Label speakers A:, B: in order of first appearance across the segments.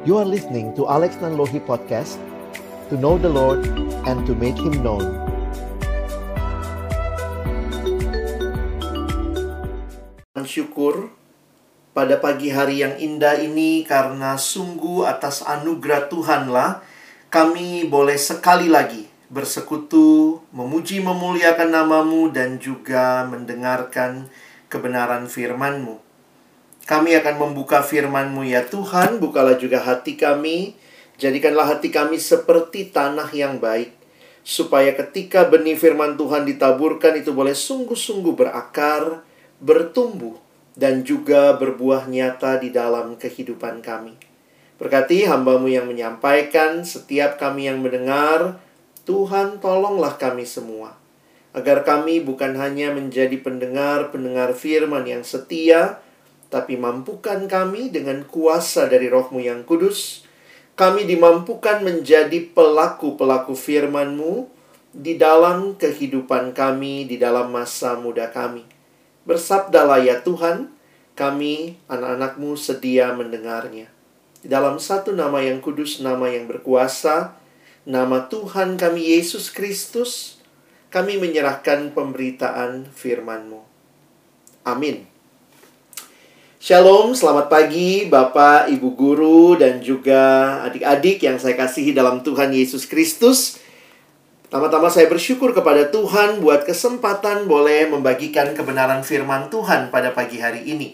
A: You are listening to Alex Nanlohi Podcast To know the Lord and to make Him known
B: Syukur pada pagi hari yang indah ini karena sungguh atas anugerah Tuhanlah kami boleh sekali lagi bersekutu, memuji memuliakan namamu dan juga mendengarkan kebenaran firman-Mu. Kami akan membuka firman-Mu ya Tuhan, bukalah juga hati kami, jadikanlah hati kami seperti tanah yang baik, supaya ketika benih firman Tuhan ditaburkan itu boleh sungguh-sungguh berakar, bertumbuh, dan juga berbuah nyata di dalam kehidupan kami. Berkati hambamu yang menyampaikan, setiap kami yang mendengar, Tuhan tolonglah kami semua. Agar kami bukan hanya menjadi pendengar-pendengar firman yang setia, tapi mampukan kami dengan kuasa dari rohmu yang kudus, kami dimampukan menjadi pelaku-pelaku firman-Mu di dalam kehidupan kami, di dalam masa muda kami. Bersabdalah ya Tuhan, kami anak-anakmu sedia mendengarnya. Dalam satu nama yang kudus, nama yang berkuasa, nama Tuhan kami Yesus Kristus, kami menyerahkan pemberitaan firman-Mu. Amin. Shalom, selamat pagi Bapak, Ibu Guru, dan juga adik-adik yang saya kasihi dalam Tuhan Yesus Kristus. Pertama-tama saya bersyukur kepada Tuhan buat kesempatan boleh membagikan kebenaran firman Tuhan pada pagi hari ini.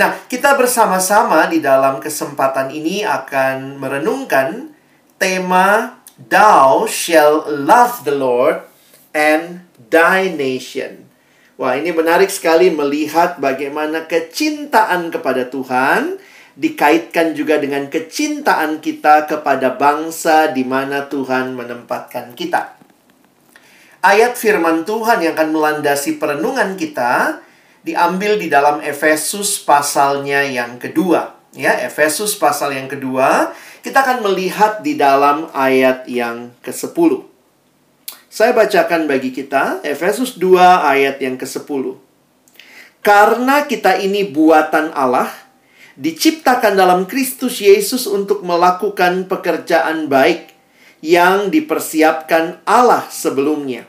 B: Nah, kita bersama-sama di dalam kesempatan ini akan merenungkan tema Thou shall love the Lord and thy nation. Wah, ini menarik sekali melihat bagaimana kecintaan kepada Tuhan dikaitkan juga dengan kecintaan kita kepada bangsa di mana Tuhan menempatkan kita. Ayat firman Tuhan yang akan melandasi perenungan kita diambil di dalam Efesus pasalnya yang kedua. Ya, Efesus pasal yang kedua, kita akan melihat di dalam ayat yang ke-10. Saya bacakan bagi kita Efesus 2 ayat yang ke-10. Karena kita ini buatan Allah, diciptakan dalam Kristus Yesus untuk melakukan pekerjaan baik yang dipersiapkan Allah sebelumnya.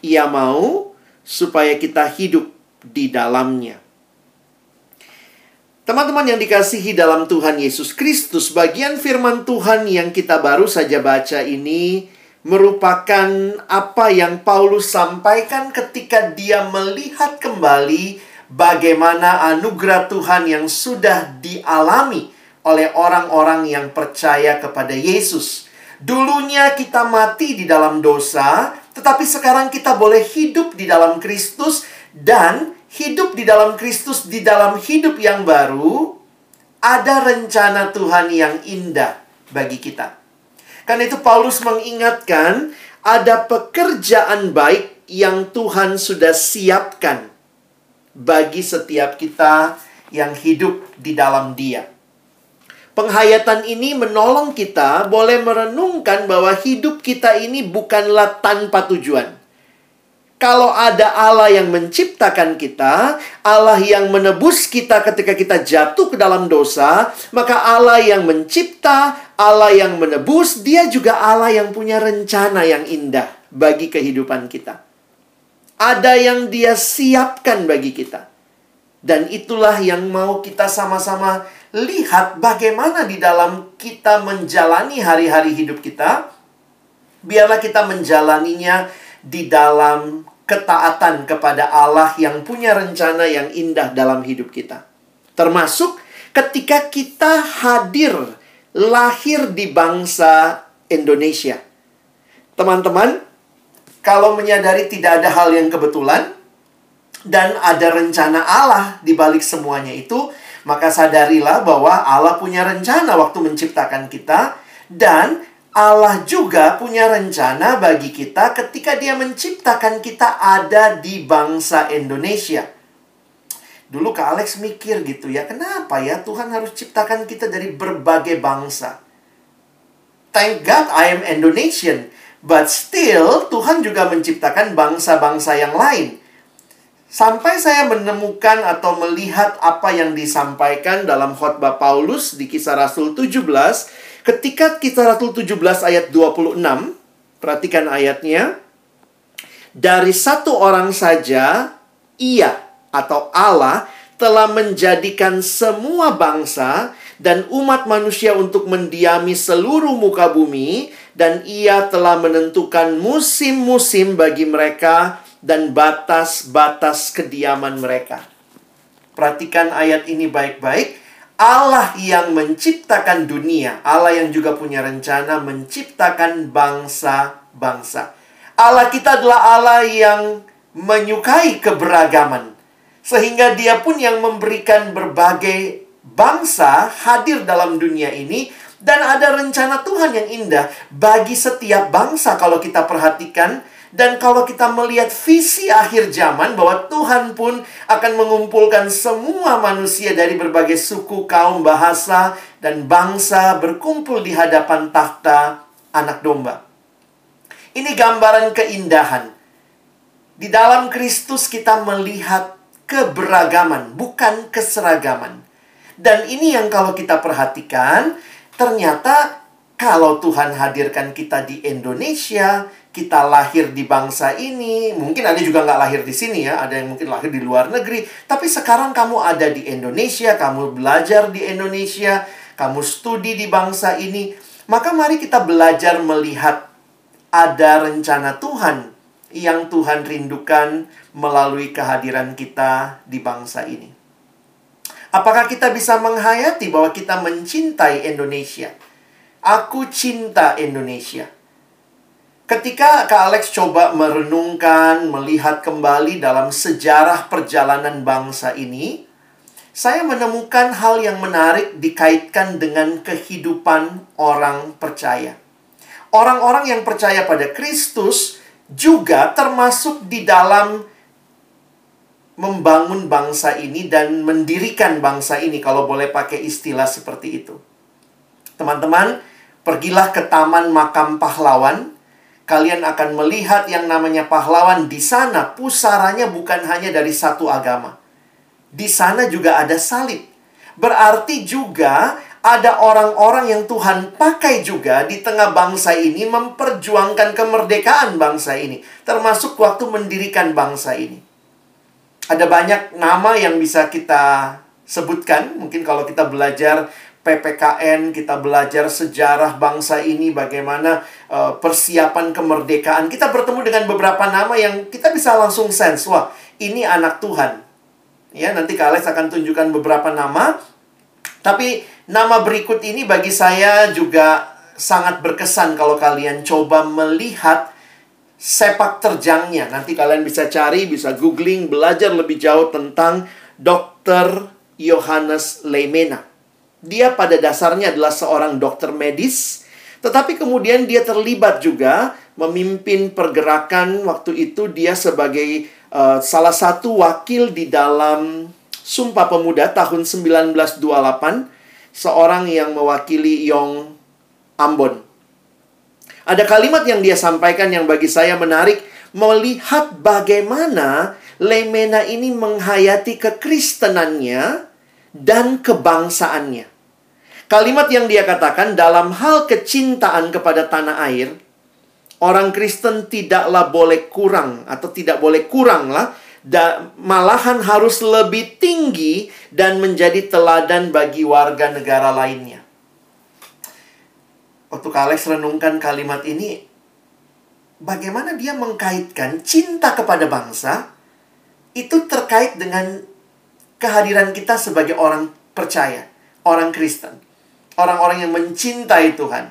B: Ia mau supaya kita hidup di dalamnya. Teman-teman yang dikasihi dalam Tuhan Yesus Kristus, bagian firman Tuhan yang kita baru saja baca ini merupakan apa yang Paulus sampaikan ketika dia melihat kembali bagaimana anugerah Tuhan yang sudah dialami oleh orang-orang yang percaya kepada Yesus. Dulunya kita mati di dalam dosa, tetapi sekarang kita boleh hidup di dalam Kristus dan hidup di dalam Kristus di dalam hidup yang baru ada rencana Tuhan yang indah bagi kita. Karena itu Paulus mengingatkan ada pekerjaan baik yang Tuhan sudah siapkan bagi setiap kita yang hidup di dalam Dia. Penghayatan ini menolong kita boleh merenungkan bahwa hidup kita ini bukanlah tanpa tujuan. Kalau ada Allah yang menciptakan kita, Allah yang menebus kita ketika kita jatuh ke dalam dosa, maka Allah yang mencipta, Allah yang menebus, Dia juga Allah yang punya rencana yang indah bagi kehidupan kita. Ada yang Dia siapkan bagi kita, dan itulah yang mau kita sama-sama lihat bagaimana di dalam kita menjalani hari-hari hidup kita. Biarlah kita menjalaninya di dalam ketaatan kepada Allah yang punya rencana yang indah dalam hidup kita. Termasuk ketika kita hadir lahir di bangsa Indonesia. Teman-teman, kalau menyadari tidak ada hal yang kebetulan dan ada rencana Allah di balik semuanya itu, maka sadarilah bahwa Allah punya rencana waktu menciptakan kita dan Allah juga punya rencana bagi kita ketika Dia menciptakan kita ada di bangsa Indonesia. Dulu Kak Alex mikir gitu ya, kenapa ya Tuhan harus ciptakan kita dari berbagai bangsa? Thank God I am Indonesian, but still Tuhan juga menciptakan bangsa-bangsa yang lain. Sampai saya menemukan atau melihat apa yang disampaikan dalam khotbah Paulus di kisah Rasul 17. Ketika kisah Rasul 17 ayat 26, perhatikan ayatnya. Dari satu orang saja, ia atau Allah telah menjadikan semua bangsa dan umat manusia untuk mendiami seluruh muka bumi dan ia telah menentukan musim-musim bagi mereka dan batas-batas kediaman mereka. Perhatikan ayat ini baik-baik. Allah yang menciptakan dunia, Allah yang juga punya rencana menciptakan bangsa-bangsa. Allah kita adalah Allah yang menyukai keberagaman. Sehingga dia pun yang memberikan berbagai bangsa hadir dalam dunia ini dan ada rencana Tuhan yang indah bagi setiap bangsa kalau kita perhatikan dan kalau kita melihat visi akhir zaman bahwa Tuhan pun akan mengumpulkan semua manusia dari berbagai suku, kaum, bahasa, dan bangsa berkumpul di hadapan takhta anak domba. Ini gambaran keindahan. Di dalam Kristus kita melihat keberagaman, bukan keseragaman. Dan ini yang kalau kita perhatikan, ternyata kalau Tuhan hadirkan kita di Indonesia, kita lahir di bangsa ini, mungkin ada juga nggak lahir di sini ya, ada yang mungkin lahir di luar negeri. Tapi sekarang kamu ada di Indonesia, kamu belajar di Indonesia, kamu studi di bangsa ini. Maka mari kita belajar melihat ada rencana Tuhan yang Tuhan rindukan melalui kehadiran kita di bangsa ini. Apakah kita bisa menghayati bahwa kita mencintai Indonesia? Aku cinta Indonesia. Ketika Kak Alex coba merenungkan, melihat kembali dalam sejarah perjalanan bangsa ini, saya menemukan hal yang menarik dikaitkan dengan kehidupan orang percaya. Orang-orang yang percaya pada Kristus juga termasuk di dalam membangun bangsa ini dan mendirikan bangsa ini, kalau boleh pakai istilah seperti itu. Teman-teman, pergilah ke Taman Makam Pahlawan kalian akan melihat yang namanya pahlawan di sana pusaranya bukan hanya dari satu agama. Di sana juga ada salib. Berarti juga ada orang-orang yang Tuhan pakai juga di tengah bangsa ini memperjuangkan kemerdekaan bangsa ini, termasuk waktu mendirikan bangsa ini. Ada banyak nama yang bisa kita sebutkan, mungkin kalau kita belajar PPKN, kita belajar sejarah bangsa ini, bagaimana uh, persiapan kemerdekaan. Kita bertemu dengan beberapa nama yang kita bisa langsung sense, wah, ini anak Tuhan. Ya, nanti Kak Alex akan tunjukkan beberapa nama. Tapi nama berikut ini bagi saya juga sangat berkesan kalau kalian coba melihat sepak terjangnya. Nanti kalian bisa cari, bisa googling, belajar lebih jauh tentang Dr. Yohanes Leimena. Dia pada dasarnya adalah seorang dokter medis, tetapi kemudian dia terlibat juga memimpin pergerakan waktu itu dia sebagai uh, salah satu wakil di dalam Sumpah Pemuda tahun 1928, seorang yang mewakili Yong Ambon. Ada kalimat yang dia sampaikan yang bagi saya menarik, melihat bagaimana Lemena ini menghayati kekristenannya dan kebangsaannya. Kalimat yang dia katakan dalam hal kecintaan kepada tanah air, orang Kristen tidaklah boleh kurang atau tidak boleh kurang lah, malahan harus lebih tinggi dan menjadi teladan bagi warga negara lainnya. Waktu Kalex renungkan kalimat ini, bagaimana dia mengkaitkan cinta kepada bangsa itu terkait dengan kehadiran kita sebagai orang percaya, orang Kristen orang-orang yang mencintai Tuhan.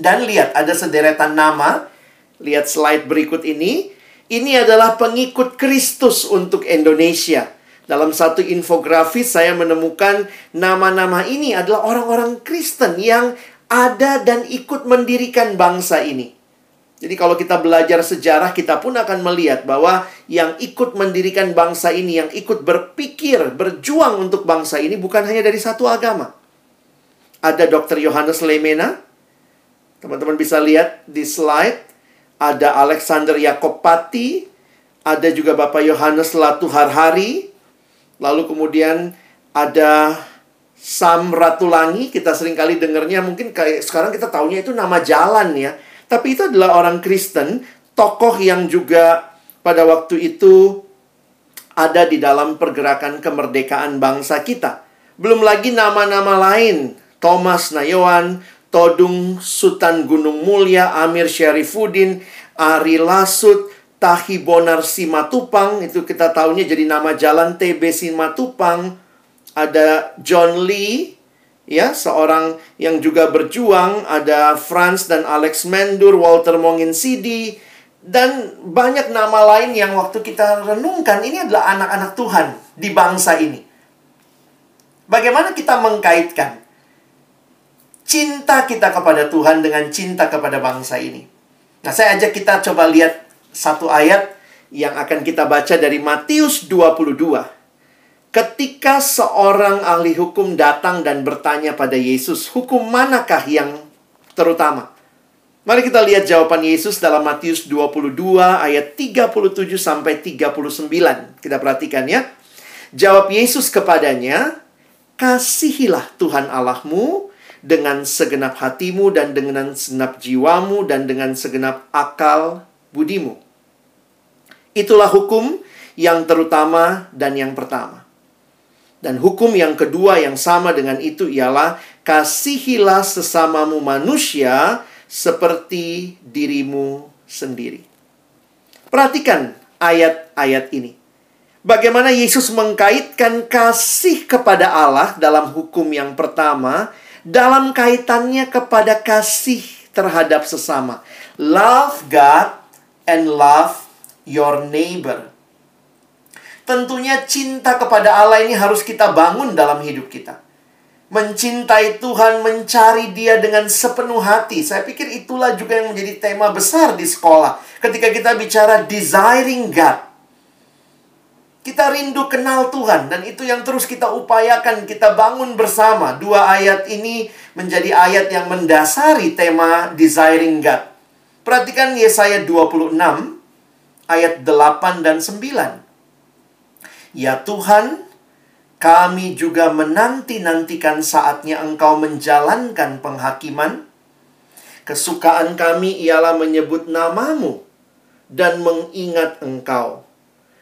B: Dan lihat, ada sederetan nama. Lihat slide berikut ini. Ini adalah pengikut Kristus untuk Indonesia. Dalam satu infografis saya menemukan nama-nama ini adalah orang-orang Kristen yang ada dan ikut mendirikan bangsa ini. Jadi kalau kita belajar sejarah kita pun akan melihat bahwa yang ikut mendirikan bangsa ini, yang ikut berpikir, berjuang untuk bangsa ini bukan hanya dari satu agama ada Dr. Yohanes Lemena. Teman-teman bisa lihat di slide. Ada Alexander Yakopati, ada juga Bapak Yohanes Latu Harhari, lalu kemudian ada Sam Ratulangi, kita sering kali dengarnya mungkin kayak sekarang kita taunya itu nama jalan ya. Tapi itu adalah orang Kristen, tokoh yang juga pada waktu itu ada di dalam pergerakan kemerdekaan bangsa kita. Belum lagi nama-nama lain, Thomas Nayawan, Todung Sultan Gunung Mulia, Amir Syarifuddin, Ari Lasut, Tahi Bonar Simatupang, itu kita tahunya jadi nama jalan TB Simatupang. Ada John Lee, ya, seorang yang juga berjuang. Ada Franz dan Alex Mendur, Walter Mongin Sidi, dan banyak nama lain yang waktu kita renungkan, ini adalah anak-anak Tuhan di bangsa ini. Bagaimana kita mengkaitkan cinta kita kepada Tuhan dengan cinta kepada bangsa ini? Nah, saya ajak kita coba lihat satu ayat yang akan kita baca dari Matius 22. Ketika seorang ahli hukum datang dan bertanya pada Yesus, hukum manakah yang terutama? Mari kita lihat jawaban Yesus dalam Matius 22 ayat 37 sampai 39. Kita perhatikan ya. Jawab Yesus kepadanya, "Kasihilah Tuhan Allahmu dengan segenap hatimu dan dengan segenap jiwamu dan dengan segenap akal budimu." Itulah hukum yang terutama dan yang pertama. Dan hukum yang kedua yang sama dengan itu ialah kasihilah sesamamu manusia seperti dirimu sendiri. Perhatikan ayat-ayat ini. Bagaimana Yesus mengkaitkan kasih kepada Allah dalam hukum yang pertama dalam kaitannya kepada kasih terhadap sesama. Love God and love your neighbor. Tentunya cinta kepada Allah ini harus kita bangun dalam hidup kita mencintai Tuhan, mencari Dia dengan sepenuh hati. Saya pikir itulah juga yang menjadi tema besar di sekolah. Ketika kita bicara desiring God. Kita rindu kenal Tuhan dan itu yang terus kita upayakan, kita bangun bersama. Dua ayat ini menjadi ayat yang mendasari tema desiring God. Perhatikan Yesaya 26 ayat 8 dan 9. Ya Tuhan, kami juga menanti-nantikan saatnya engkau menjalankan penghakiman. Kesukaan kami ialah menyebut namamu dan mengingat engkau.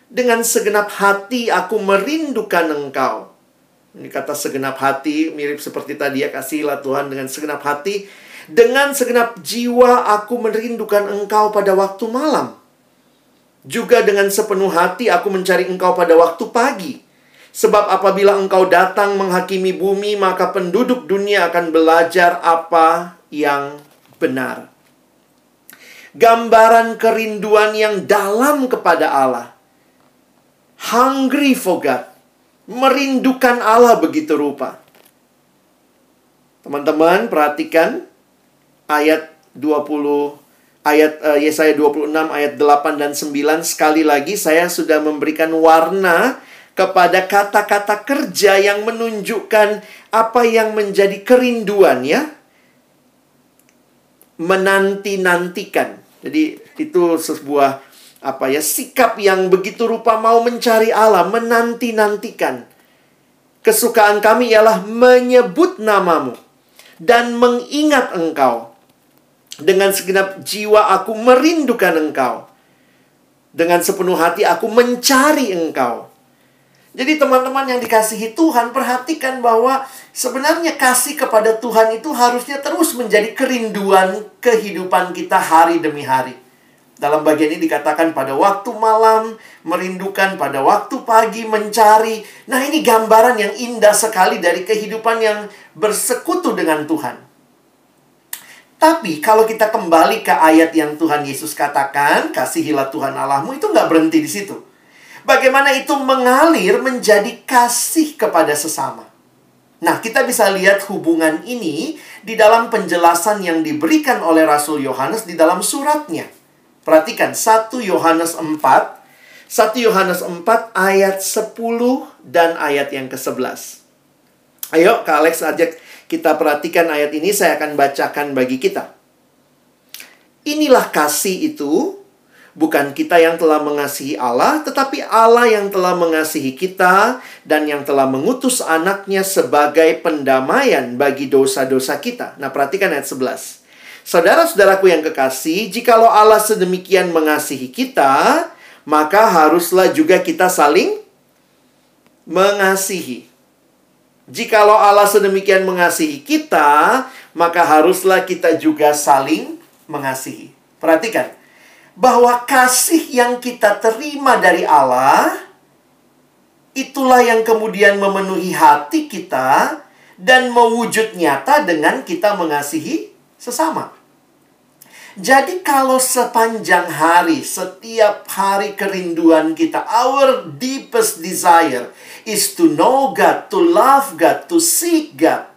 B: Dengan segenap hati aku merindukan engkau. Ini kata segenap hati mirip seperti tadi ya kasihlah Tuhan dengan segenap hati. Dengan segenap jiwa aku merindukan engkau pada waktu malam. Juga dengan sepenuh hati aku mencari engkau pada waktu pagi. Sebab apabila engkau datang menghakimi bumi, maka penduduk dunia akan belajar apa yang benar. Gambaran kerinduan yang dalam kepada Allah. Hungry for God. Merindukan Allah begitu rupa. Teman-teman, perhatikan ayat 20 ayat uh, Yesaya 26 ayat 8 dan 9 sekali lagi saya sudah memberikan warna kepada kata-kata kerja yang menunjukkan apa yang menjadi kerinduan ya. Menanti-nantikan. Jadi itu sebuah apa ya sikap yang begitu rupa mau mencari Allah, menanti-nantikan. Kesukaan kami ialah menyebut namamu dan mengingat engkau. Dengan segenap jiwa aku merindukan engkau. Dengan sepenuh hati aku mencari engkau. Jadi teman-teman yang dikasihi Tuhan, perhatikan bahwa sebenarnya kasih kepada Tuhan itu harusnya terus menjadi kerinduan kehidupan kita hari demi hari. Dalam bagian ini dikatakan pada waktu malam, merindukan pada waktu pagi, mencari. Nah ini gambaran yang indah sekali dari kehidupan yang bersekutu dengan Tuhan. Tapi kalau kita kembali ke ayat yang Tuhan Yesus katakan, kasihilah Tuhan Allahmu, itu nggak berhenti di situ bagaimana itu mengalir menjadi kasih kepada sesama. Nah, kita bisa lihat hubungan ini di dalam penjelasan yang diberikan oleh Rasul Yohanes di dalam suratnya. Perhatikan 1 Yohanes 4 1 Yohanes 4 ayat 10 dan ayat yang ke-11. Ayo, Kak Alex ajak kita perhatikan ayat ini, saya akan bacakan bagi kita. Inilah kasih itu, Bukan kita yang telah mengasihi Allah, tetapi Allah yang telah mengasihi kita dan yang telah mengutus anaknya sebagai pendamaian bagi dosa-dosa kita. Nah, perhatikan ayat 11. Saudara-saudaraku yang kekasih, jikalau Allah sedemikian mengasihi kita, maka haruslah juga kita saling mengasihi. Jikalau Allah sedemikian mengasihi kita, maka haruslah kita juga saling mengasihi. Perhatikan, bahwa kasih yang kita terima dari Allah itulah yang kemudian memenuhi hati kita dan mewujud nyata dengan kita mengasihi sesama. Jadi kalau sepanjang hari, setiap hari kerinduan kita, our deepest desire is to know God, to love God, to seek God.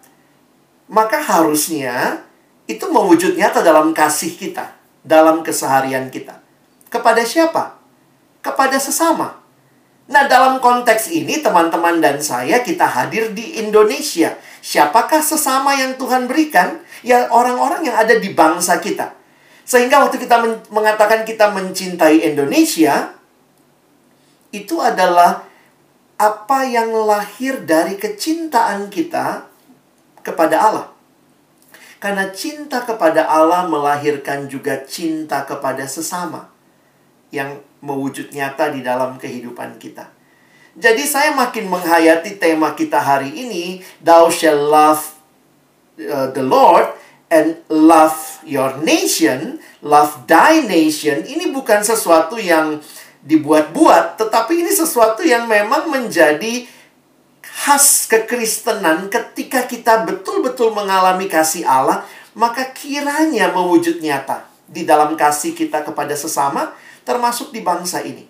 B: Maka harusnya itu mewujud nyata dalam kasih kita dalam keseharian kita. Kepada siapa? Kepada sesama. Nah, dalam konteks ini teman-teman dan saya kita hadir di Indonesia. Siapakah sesama yang Tuhan berikan? Ya orang-orang yang ada di bangsa kita. Sehingga waktu kita men mengatakan kita mencintai Indonesia, itu adalah apa yang lahir dari kecintaan kita kepada Allah. Karena cinta kepada Allah melahirkan juga cinta kepada sesama yang mewujud nyata di dalam kehidupan kita. Jadi saya makin menghayati tema kita hari ini, Thou shall love uh, the Lord and love your nation, love thy nation. Ini bukan sesuatu yang dibuat-buat, tetapi ini sesuatu yang memang menjadi khas kekristenan ketika kita betul-betul mengalami kasih Allah, maka kiranya mewujud nyata di dalam kasih kita kepada sesama, termasuk di bangsa ini.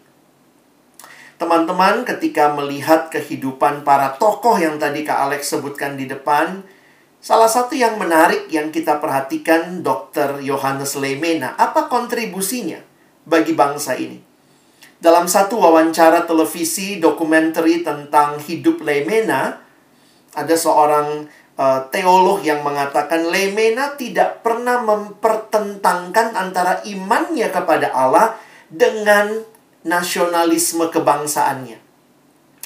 B: Teman-teman, ketika melihat kehidupan para tokoh yang tadi Kak Alex sebutkan di depan, salah satu yang menarik yang kita perhatikan Dr. Yohanes Lemena, apa kontribusinya bagi bangsa ini? Dalam satu wawancara televisi dokumenter tentang hidup Lemena, ada seorang uh, teolog yang mengatakan Lemena tidak pernah mempertentangkan antara imannya kepada Allah dengan nasionalisme kebangsaannya.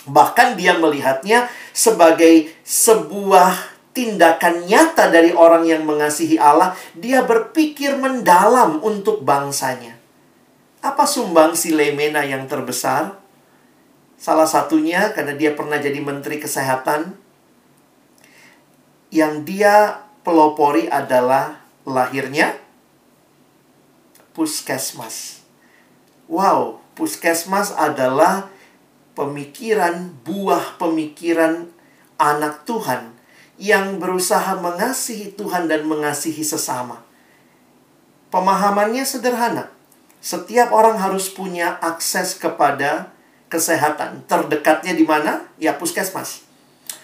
B: Bahkan dia melihatnya sebagai sebuah tindakan nyata dari orang yang mengasihi Allah, dia berpikir mendalam untuk bangsanya. Apa sumbang si Lemena yang terbesar? Salah satunya karena dia pernah jadi menteri kesehatan. Yang dia pelopori adalah lahirnya puskesmas. Wow, puskesmas adalah pemikiran, buah pemikiran anak Tuhan yang berusaha mengasihi Tuhan dan mengasihi sesama. Pemahamannya sederhana setiap orang harus punya akses kepada kesehatan. Terdekatnya di mana? Ya puskesmas.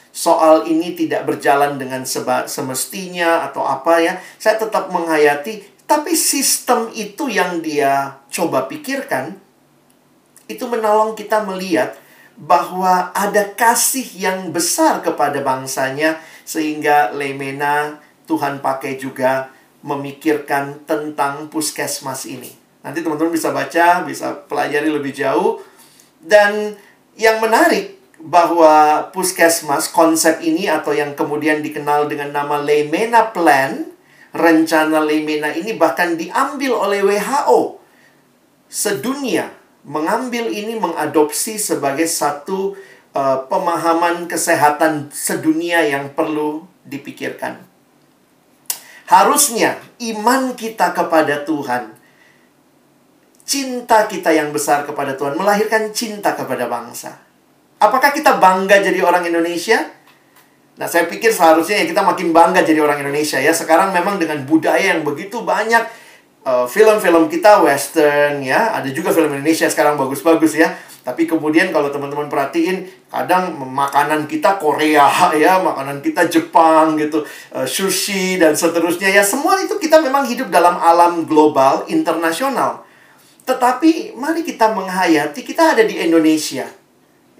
B: Soal ini tidak berjalan dengan seba semestinya atau apa ya. Saya tetap menghayati, tapi sistem itu yang dia coba pikirkan itu menolong kita melihat bahwa ada kasih yang besar kepada bangsanya sehingga Lemena Tuhan pakai juga memikirkan tentang puskesmas ini. Nanti teman-teman bisa baca, bisa pelajari lebih jauh. Dan yang menarik bahwa puskesmas konsep ini atau yang kemudian dikenal dengan nama Lemena Plan, rencana Lemena ini bahkan diambil oleh WHO sedunia mengambil ini mengadopsi sebagai satu uh, pemahaman kesehatan sedunia yang perlu dipikirkan. Harusnya iman kita kepada Tuhan cinta kita yang besar kepada Tuhan melahirkan cinta kepada bangsa. Apakah kita bangga jadi orang Indonesia? Nah, saya pikir seharusnya ya kita makin bangga jadi orang Indonesia ya. Sekarang memang dengan budaya yang begitu banyak film eh, film-film kita western ya, ada juga film Indonesia sekarang bagus-bagus ya. Tapi kemudian kalau teman-teman perhatiin, kadang makanan kita Korea ya, makanan kita Jepang gitu, uh, sushi dan seterusnya ya. Semua itu kita memang hidup dalam alam global internasional. Tetapi mari kita menghayati kita ada di Indonesia.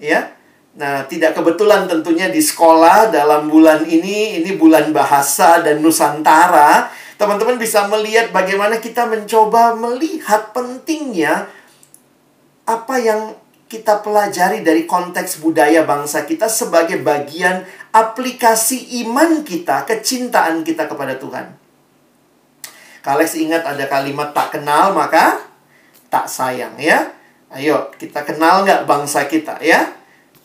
B: Ya. Nah, tidak kebetulan tentunya di sekolah dalam bulan ini ini bulan bahasa dan nusantara, teman-teman bisa melihat bagaimana kita mencoba melihat pentingnya apa yang kita pelajari dari konteks budaya bangsa kita sebagai bagian aplikasi iman kita, kecintaan kita kepada Tuhan. Kalex ingat ada kalimat tak kenal maka tak sayang ya. Ayo kita kenal nggak bangsa kita ya.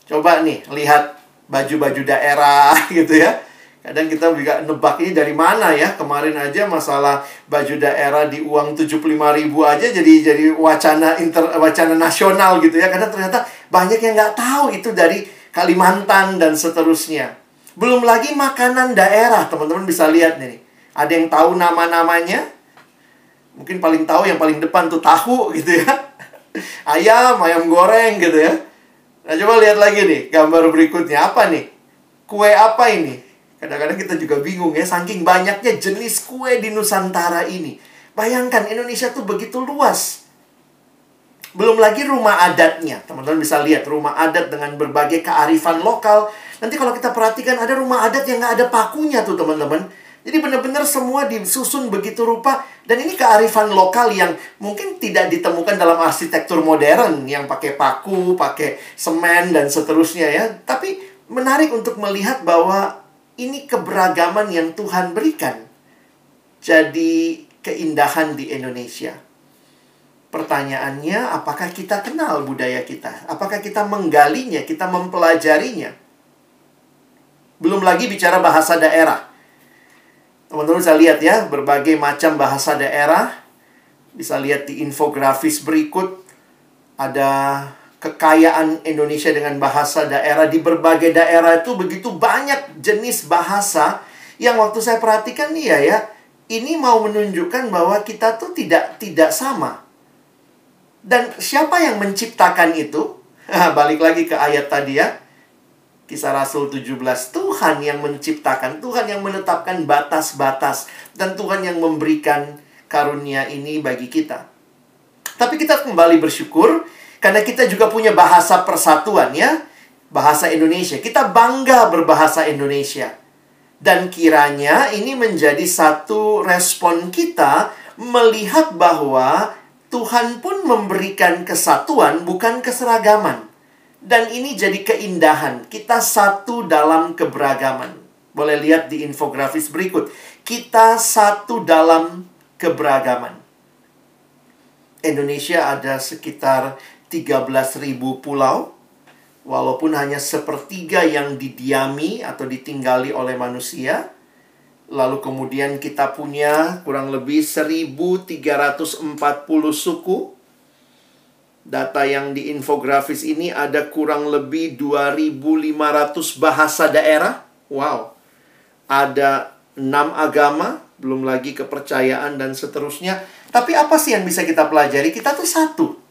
B: Coba nih lihat baju-baju daerah gitu ya. Kadang kita juga nebak ini dari mana ya. Kemarin aja masalah baju daerah di uang 75 ribu aja jadi jadi wacana inter, wacana nasional gitu ya. Karena ternyata banyak yang nggak tahu itu dari Kalimantan dan seterusnya. Belum lagi makanan daerah, teman-teman bisa lihat nih. Ada yang tahu nama-namanya? Mungkin paling tahu yang paling depan tuh tahu gitu ya. Ayam, ayam goreng gitu ya. Nah, coba lihat lagi nih gambar berikutnya. Apa nih? Kue apa ini? Kadang-kadang kita juga bingung ya, saking banyaknya jenis kue di Nusantara ini. Bayangkan, Indonesia tuh begitu luas. Belum lagi rumah adatnya. Teman-teman bisa lihat rumah adat dengan berbagai kearifan lokal. Nanti kalau kita perhatikan ada rumah adat yang nggak ada pakunya tuh teman-teman. Jadi benar-benar semua disusun begitu rupa. Dan ini kearifan lokal yang mungkin tidak ditemukan dalam arsitektur modern. Yang pakai paku, pakai semen, dan seterusnya ya. Tapi menarik untuk melihat bahwa ini keberagaman yang Tuhan berikan. Jadi keindahan di Indonesia. Pertanyaannya, apakah kita kenal budaya kita? Apakah kita menggalinya, kita mempelajarinya? Belum lagi bicara bahasa daerah. Teman-teman bisa lihat ya, berbagai macam bahasa daerah. Bisa lihat di infografis berikut. Ada kekayaan Indonesia dengan bahasa daerah. Di berbagai daerah itu begitu banyak jenis bahasa yang waktu saya perhatikan nih ya ya ini mau menunjukkan bahwa kita tuh tidak tidak sama. Dan siapa yang menciptakan itu? Balik lagi ke ayat tadi ya. Kisah Rasul 17 Tuhan yang menciptakan Tuhan yang menetapkan batas-batas dan Tuhan yang memberikan karunia ini bagi kita. Tapi kita kembali bersyukur karena kita juga punya bahasa persatuan ya. Bahasa Indonesia. Kita bangga berbahasa Indonesia. Dan kiranya ini menjadi satu respon kita melihat bahwa Tuhan pun memberikan kesatuan bukan keseragaman. Dan ini jadi keindahan. Kita satu dalam keberagaman. Boleh lihat di infografis berikut. Kita satu dalam keberagaman. Indonesia ada sekitar 13.000 pulau, walaupun hanya sepertiga yang didiami atau ditinggali oleh manusia. Lalu kemudian kita punya kurang lebih 1340 suku. Data yang di infografis ini ada kurang lebih 2500 bahasa daerah. Wow. Ada 6 agama, belum lagi kepercayaan dan seterusnya. Tapi apa sih yang bisa kita pelajari? Kita tuh satu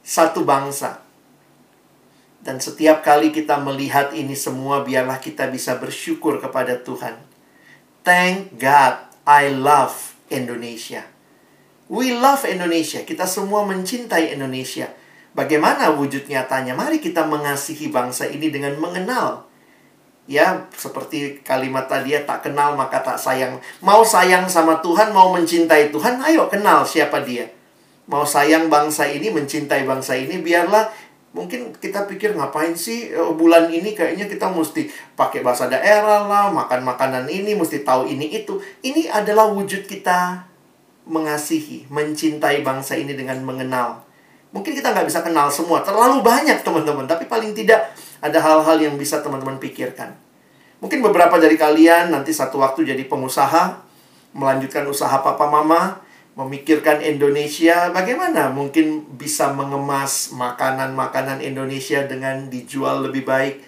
B: satu bangsa. Dan setiap kali kita melihat ini semua, biarlah kita bisa bersyukur kepada Tuhan. Thank God, I love Indonesia. We love Indonesia. Kita semua mencintai Indonesia. Bagaimana wujud nyatanya? Mari kita mengasihi bangsa ini dengan mengenal. Ya, seperti kalimat tadi ya, tak kenal maka tak sayang. Mau sayang sama Tuhan, mau mencintai Tuhan, ayo kenal siapa dia mau sayang bangsa ini, mencintai bangsa ini, biarlah mungkin kita pikir ngapain sih eh, bulan ini kayaknya kita mesti pakai bahasa daerah lah, makan makanan ini, mesti tahu ini itu. Ini adalah wujud kita mengasihi, mencintai bangsa ini dengan mengenal. Mungkin kita nggak bisa kenal semua, terlalu banyak teman-teman, tapi paling tidak ada hal-hal yang bisa teman-teman pikirkan. Mungkin beberapa dari kalian nanti satu waktu jadi pengusaha, melanjutkan usaha papa mama, memikirkan Indonesia, bagaimana mungkin bisa mengemas makanan-makanan Indonesia dengan dijual lebih baik,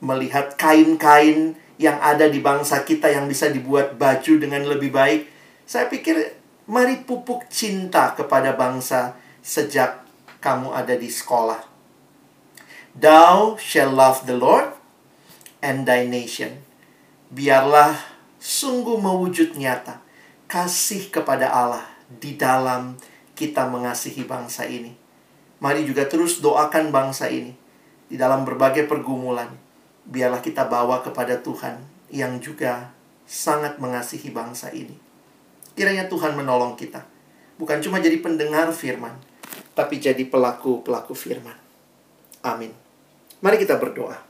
B: melihat kain-kain yang ada di bangsa kita yang bisa dibuat baju dengan lebih baik. Saya pikir mari pupuk cinta kepada bangsa sejak kamu ada di sekolah. Thou shall love the Lord and thy nation. Biarlah sungguh mewujud nyata kasih kepada Allah di dalam kita mengasihi bangsa ini. Mari juga terus doakan bangsa ini di dalam berbagai pergumulan. Biarlah kita bawa kepada Tuhan yang juga sangat mengasihi bangsa ini. Kiranya Tuhan menolong kita. Bukan cuma jadi pendengar firman, tapi jadi pelaku-pelaku firman. Amin. Mari kita berdoa.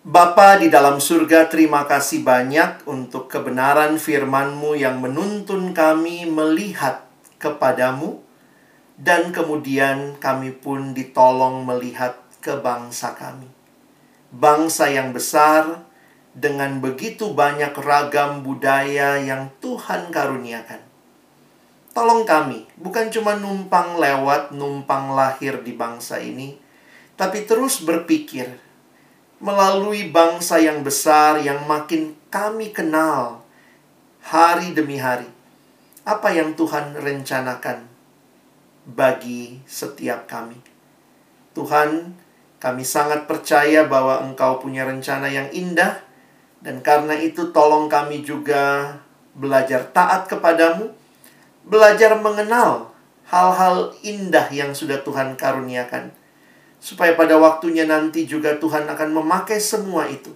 B: Bapa di dalam surga, terima kasih banyak untuk kebenaran firman-Mu yang menuntun kami melihat kepadamu, dan kemudian kami pun ditolong melihat ke bangsa kami. Bangsa yang besar, dengan begitu banyak ragam budaya yang Tuhan karuniakan. Tolong kami, bukan cuma numpang lewat, numpang lahir di bangsa ini, tapi terus berpikir melalui bangsa yang besar yang makin kami kenal hari demi hari. Apa yang Tuhan rencanakan bagi setiap kami. Tuhan, kami sangat percaya bahwa Engkau punya rencana yang indah dan karena itu tolong kami juga belajar taat kepadamu, belajar mengenal hal-hal indah yang sudah Tuhan karuniakan supaya pada waktunya nanti juga Tuhan akan memakai semua itu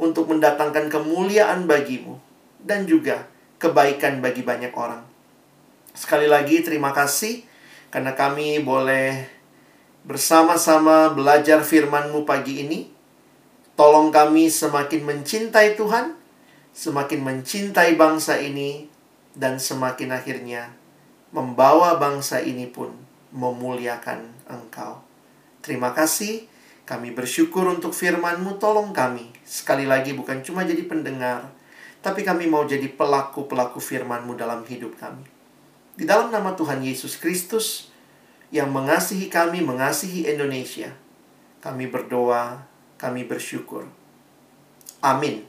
B: untuk mendatangkan kemuliaan bagimu dan juga kebaikan bagi banyak orang. Sekali lagi terima kasih karena kami boleh bersama-sama belajar firman-Mu pagi ini. Tolong kami semakin mencintai Tuhan, semakin mencintai bangsa ini, dan semakin akhirnya membawa bangsa ini pun memuliakan Engkau. Terima kasih. Kami bersyukur untuk firman-Mu. Tolong kami. Sekali lagi bukan cuma jadi pendengar. Tapi kami mau jadi pelaku-pelaku firman-Mu dalam hidup kami. Di dalam nama Tuhan Yesus Kristus yang mengasihi kami, mengasihi Indonesia. Kami berdoa, kami bersyukur. Amin.